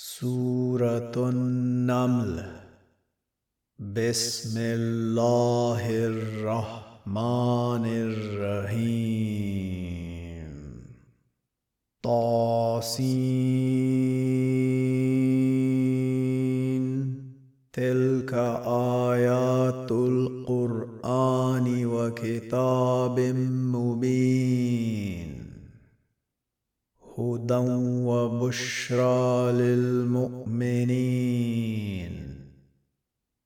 سورة النمل. بسم الله الرحمن الرحيم. طاسين. تلك آيات القرآن وكتاب مبين. هدى وبشرى للمؤمنين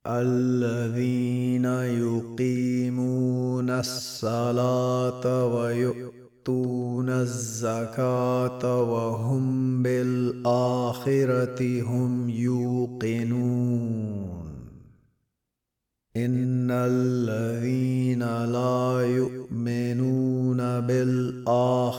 الذين يقيمون الصلاة ويؤتون الزكاة وهم بالآخرة هم يوقنون. إن الذين لا يؤمنون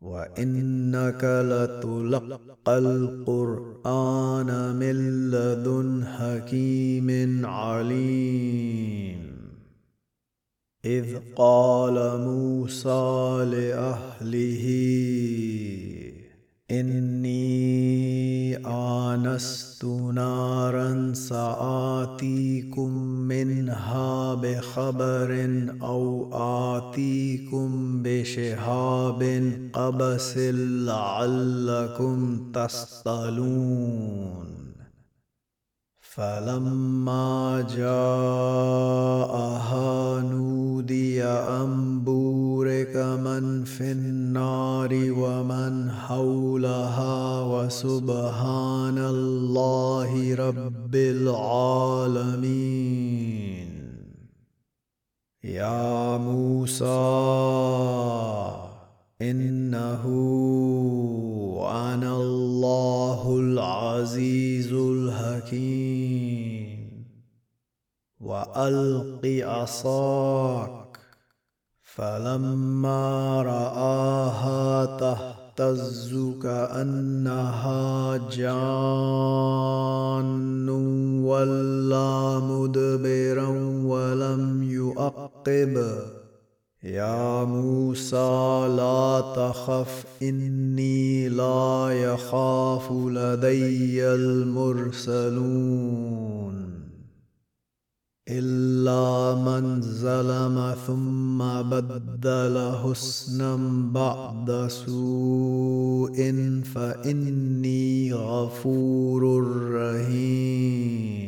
وانك لتلقى القران من لدن حكيم عليم. اذ قال موسى لاهله إني آنست نارا سآتيكم منها بخبر أو آتيكم بشهاب قبس لعلكم تصطلون فلما جاءها نودي أن بورك من في النار ومن حولها وسبحان الله رب العالمين. يا موسى إنه أنا الله العزيز الحكيم. وألق عصاك فلما رآها تهتز كأنها جان ولا مدبرا ولم يؤقب. يا موسى لا تخف إني لا يخاف لدي المرسلون. إلا من ظلم ثم بدل حسنا بعد سوء فإني غفور رحيم.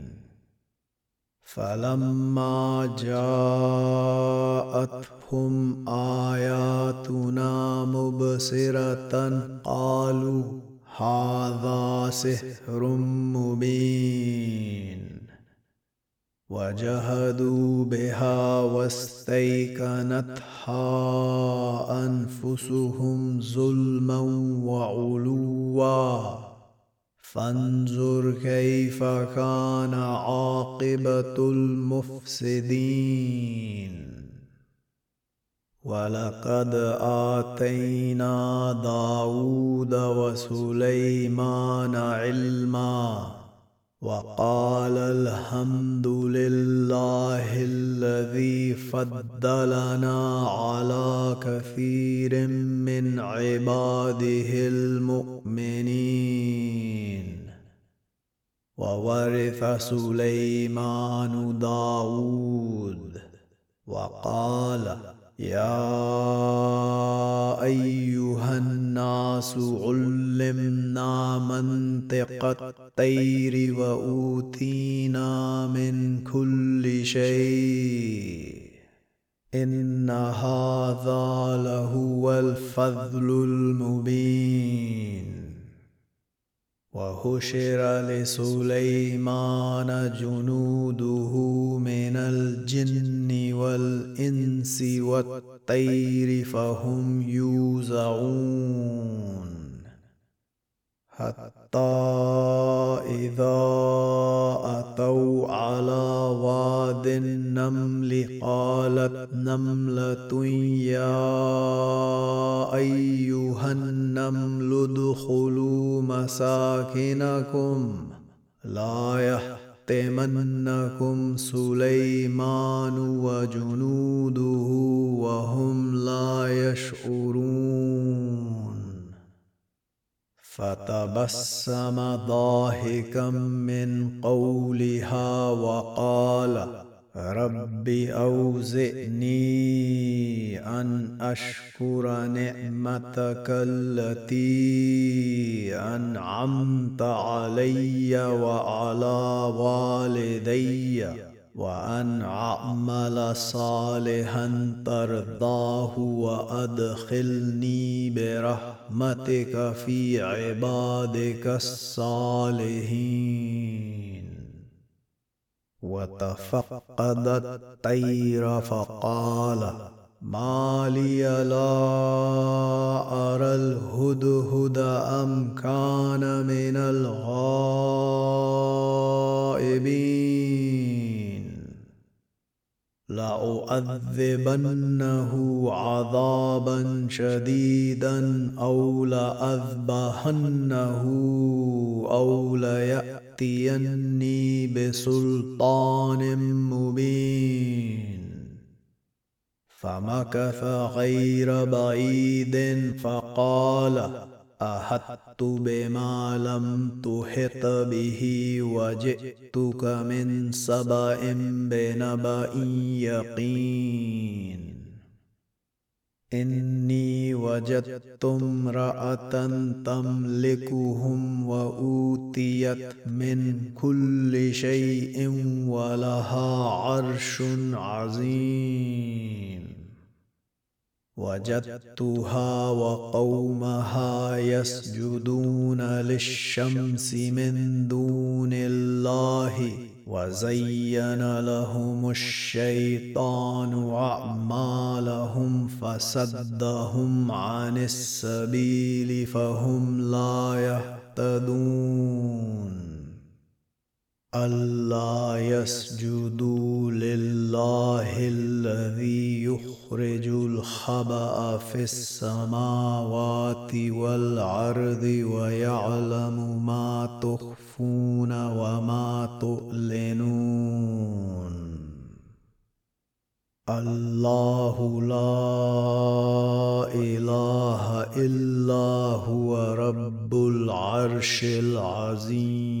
فلما جاءتهم آياتنا مبصرة قالوا هذا سحر مبين وجهدوا بها واستيقنتها أنفسهم ظلما وعلوا فانظر كيف كان عاقبة المفسدين. ولقد آتينا داود وسليمان علما. وقال الحمد لله الذي فضلنا على كثير من عباده المؤمنين. وورث سليمان داود وقال يا أيها الناس علمنا منطق الطير وأوتينا من كل شيء إن هذا لهو الفضل المبين. وهشر لسليمان جنوده من الجن والإنس والطير فهم يوزعون. حتى إذا أتوا على واد النمل قالت نملة يا أيها النمل ادخلوا مساكنكم لا يحطمنكم سليمان وجنوده وهم لا يشعرون. فتبسم ضاحكا من قولها وقال رب اوزئني ان اشكر نعمتك التي انعمت علي وعلى والدي وان اعمل صالحا ترضاه وادخلني برحمتك في عبادك الصالحين وتفقد الطير فقال ما لي لا أرى الهدهد أم كان من الغائبين. لأؤذبنه عذابا شديدا أو لأذبحنه أو ليأتي ياتيني بسلطان مبين. فمكث غير بعيد فقال احطت بما لم تحط به وجئتك من سبأ بنبأ يقين. إني وجدت امرأة تملكهم وأوتيت من كل شيء ولها عرش عظيم. وجدتها وقومها يسجدون للشمس من دون الله وزين لهم الشيطان أعمالهم فسدهم عن السبيل فهم لا يهتدون ألا يسجدوا لله الذي يخرج الخبأ في السماوات والأرض ويعلم ما تخفون وما تعلنون الله لا إله إلا هو رب العرش العظيم.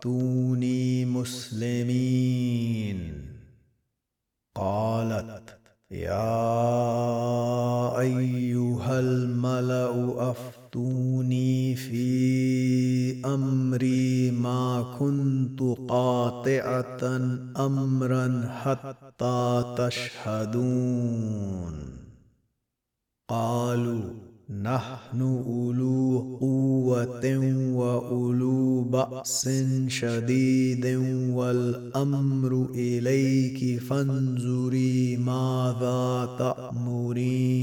ائتوني مسلمين. قالت يا أيها الملأ أفتوني في أمري ما كنت قاطعة امرا حتى تشهدون. قالوا نحن أولو قوة وأولو بأس شديد والأمر إليك فانظري ماذا تأمرين؟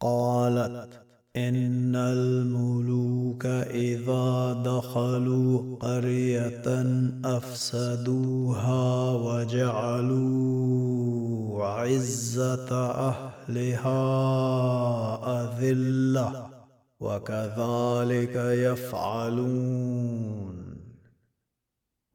قالت إن الملوك إذا دخلوا قرية أفسدوها وجعلوا عزة أهلها أذلة وكذلك يفعلون.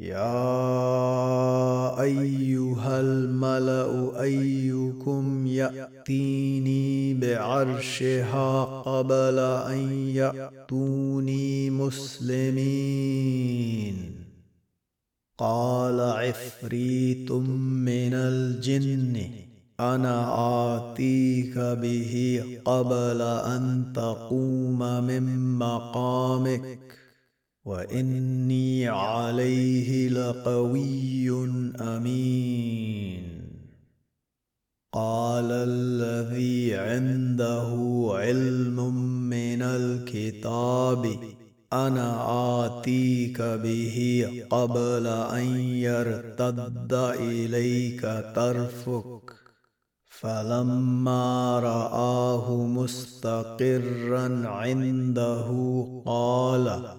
يا أيها الملأ أيكم يأتيني بعرشها قبل أن يأتوني مسلمين. قال عفريت من الجن أنا آتيك به قبل أن تقوم من مقامك. وإني عليه لقوي أمين. قال الذي عنده علم من الكتاب أنا آتيك به قبل أن يرتد إليك طرفك. فلما رآه مستقرا عنده قال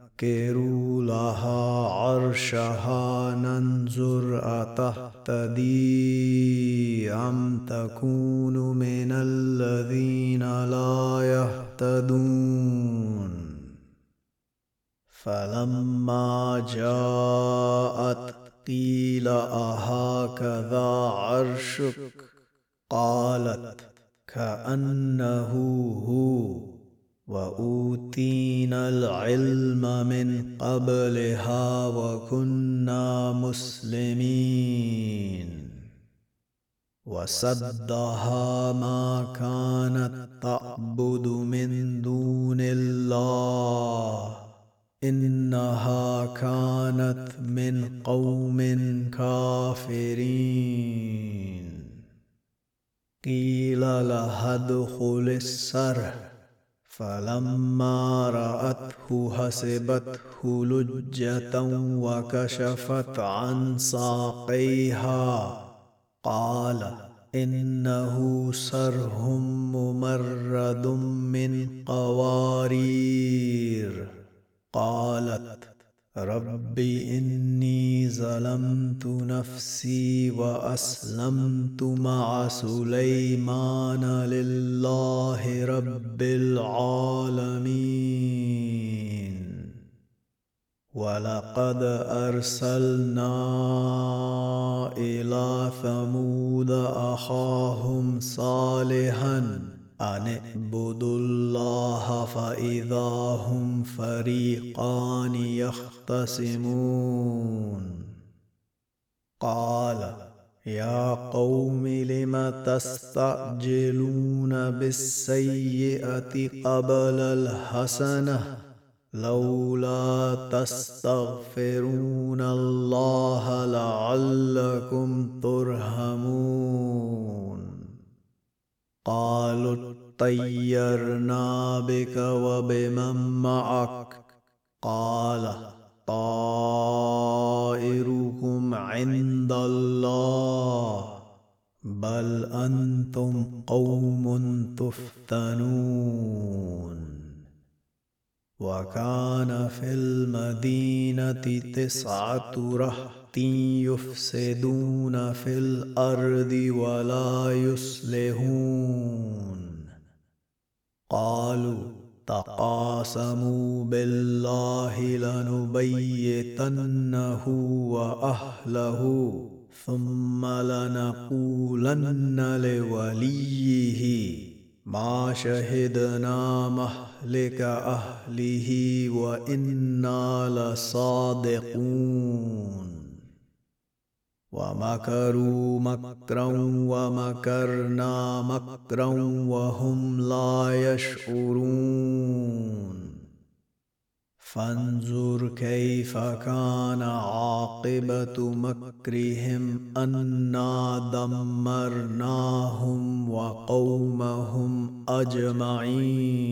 نكروا لها عرشها ننظر أتهتدي أم تكون من الذين لا يهتدون فلما جاءت قيل أهكذا عرشك قالت كأنه هو وأوتينا العلم من قبلها وكنا مسلمين. وسدها ما كانت تعبد من دون الله. إنها كانت من قوم كافرين. قيل لها ادخل السرح. فلما رأته حسبته لجة وكشفت عن ساقيها. قال إنه سره ممرد من قوارير. قالت رب إني ظلمت نفسي وأسلمت مع سليمان لله رب العالمين. ولقد أرسلنا إلى ثمود أخاهم صالحاً أن اعبدوا الله فإذا هم فريقان يختصمون قال يا قوم لم تستعجلون بالسيئه قبل الحسنه لولا تستغفرون الله لعلكم ترحمون قالوا طيرنا بك وبمن معك. قال طائركم عند الله بل أنتم قوم تفتنون. وكان في المدينة تسعة رهط. يفسدون في الأرض ولا يصلحون. قالوا تقاسموا بالله لنبيتنه وأهله ثم لنقولن لوليه ما شهدنا مهلك أهله وإنا لصادقون. ومكروا مكرا ومكرنا مكرا وهم لا يشعرون. فانظر كيف كان عاقبة مكرهم أنا دمرناهم وقومهم أجمعين.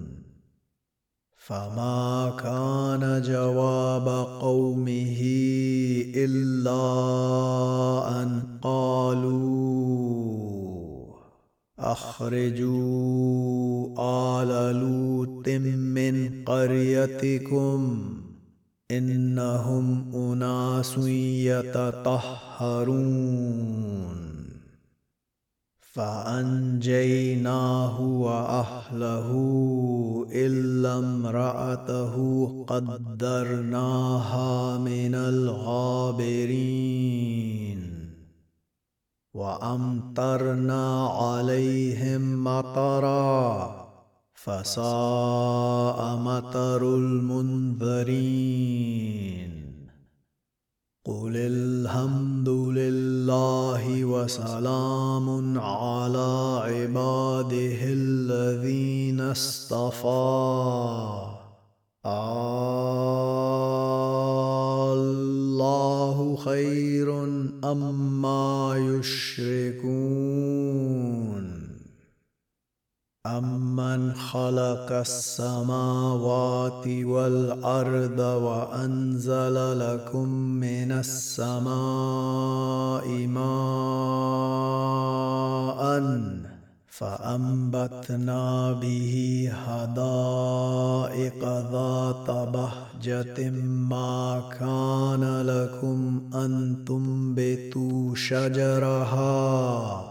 فما كان جواب قومه إلا أن قالوا أخرجوا آل لوط من قريتكم إنهم أناس يتطهرون. فأنجيناه وأهله إلا امرأته قدرناها من الغابرين. وأمطرنا عليهم مطرا فساء مطر المنذرين. قل الحمد لله وسلام على عباده الذين اصطفى. الله خير أما يشركون. أمن خلق السماوات والأرض وأنزل لكم من السماء ماء فأنبتنا به حدائق ذات بهجة ما كان لكم أن تنبتوا شجرها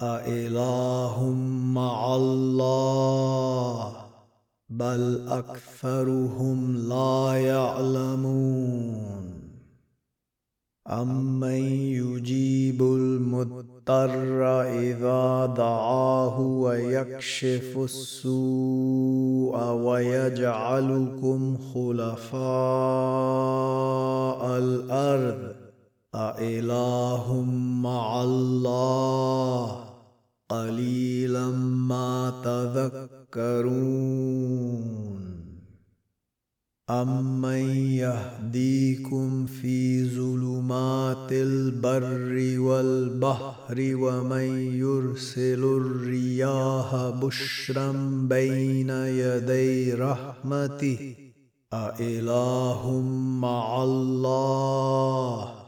أإله مع الله بل أكثرهم لا يعلمون أمن يجيب المضطر إذا دعاه ويكشف السوء ويجعلكم خلفاء الأرض أإله مع الله قليلا ما تذكرون. أمن يهديكم في ظلمات البر والبحر ومن يرسل الرياح بشرا بين يدي رحمته أإله مع الله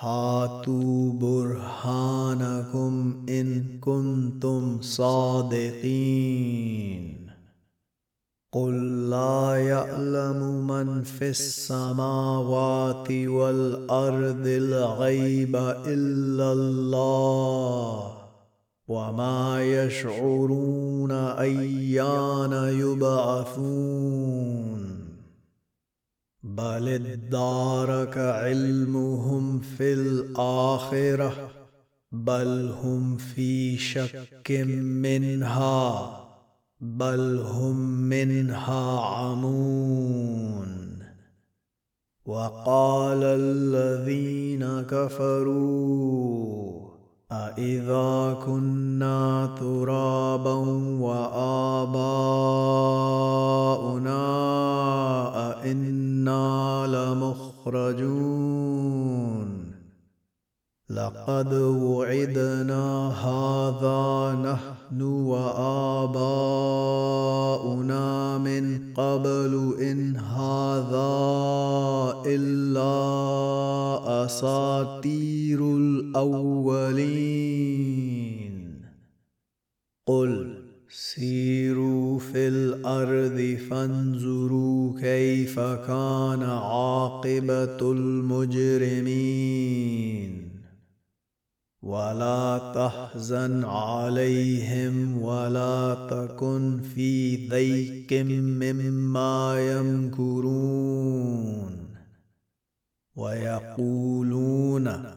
هاتوا برهانكم إن كنتم صادقين. قل لا يعلم من في السماوات والأرض الغيب إلا الله وما يشعرون أيان يبعثون. بل ادارك علمهم في الآخرة بل هم في شك منها بل هم منها عمون. وقال الذين كفروا أإذا كنا ترابا وآباؤنا لمخرجون لقد وعدنا هذا نحن وآباؤنا من قبل إن هذا إلا أساطير الأولين. قل سيروا في الأرض فانظروا كيف كان عاقبة المجرمين. ولا تحزن عليهم ولا تكن في ضيق مما يمكرون. ويقولون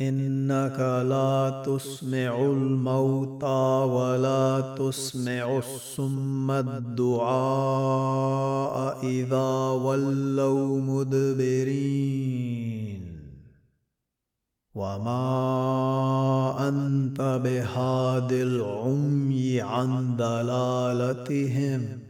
إنك لا تسمع الموتى ولا تسمع الصم الدعاء إذا ولوا مدبرين. وما أنت بهاد العمي عن ضلالتهم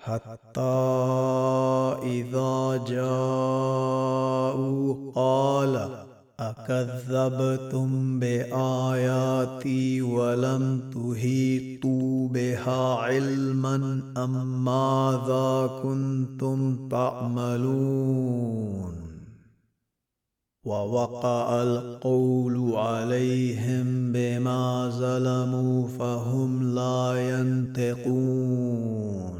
حتى إذا جاءوا قال أكذبتم بآياتي ولم تهيطوا بها علما أم ماذا كنتم تعملون؟ ووقع القول عليهم بما ظلموا فهم لا ينطقون.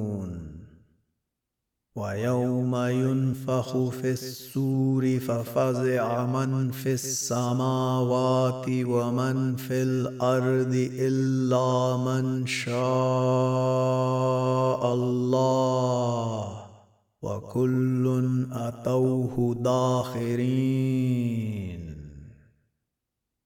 ويوم ينفخ في السور ففزع من في السماوات ومن في الأرض إلا من شاء الله وكل أتوه داخرين.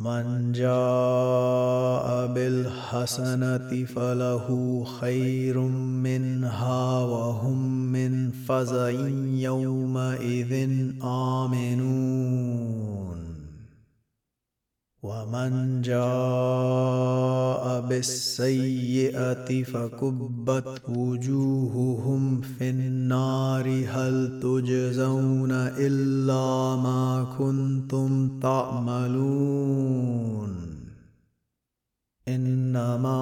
من جاء بالحسنة فله خير منها وهم من فزع يومئذ آمنون. ومن جاء بالسيئه فكبت وجوههم في النار هل تجزون الا ما كنتم تعملون إنما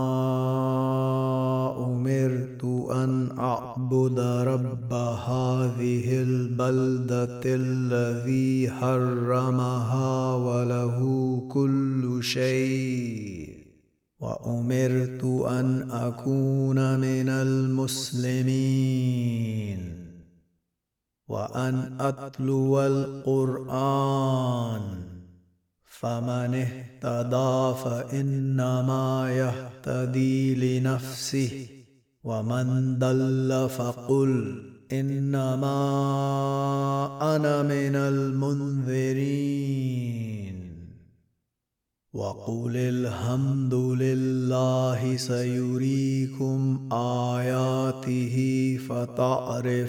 أمرت أن أعبد رب هذه البلدة الذي حرمها وله كل شيء. وأمرت أن أكون من المسلمين. وأن أتلو القرآن. فمن اهتدى فإنما يهتدي لنفسه ومن دل فقل إنما أنا من المنذرين. وقل الحمد لله سيريكم آياته فتعرفونها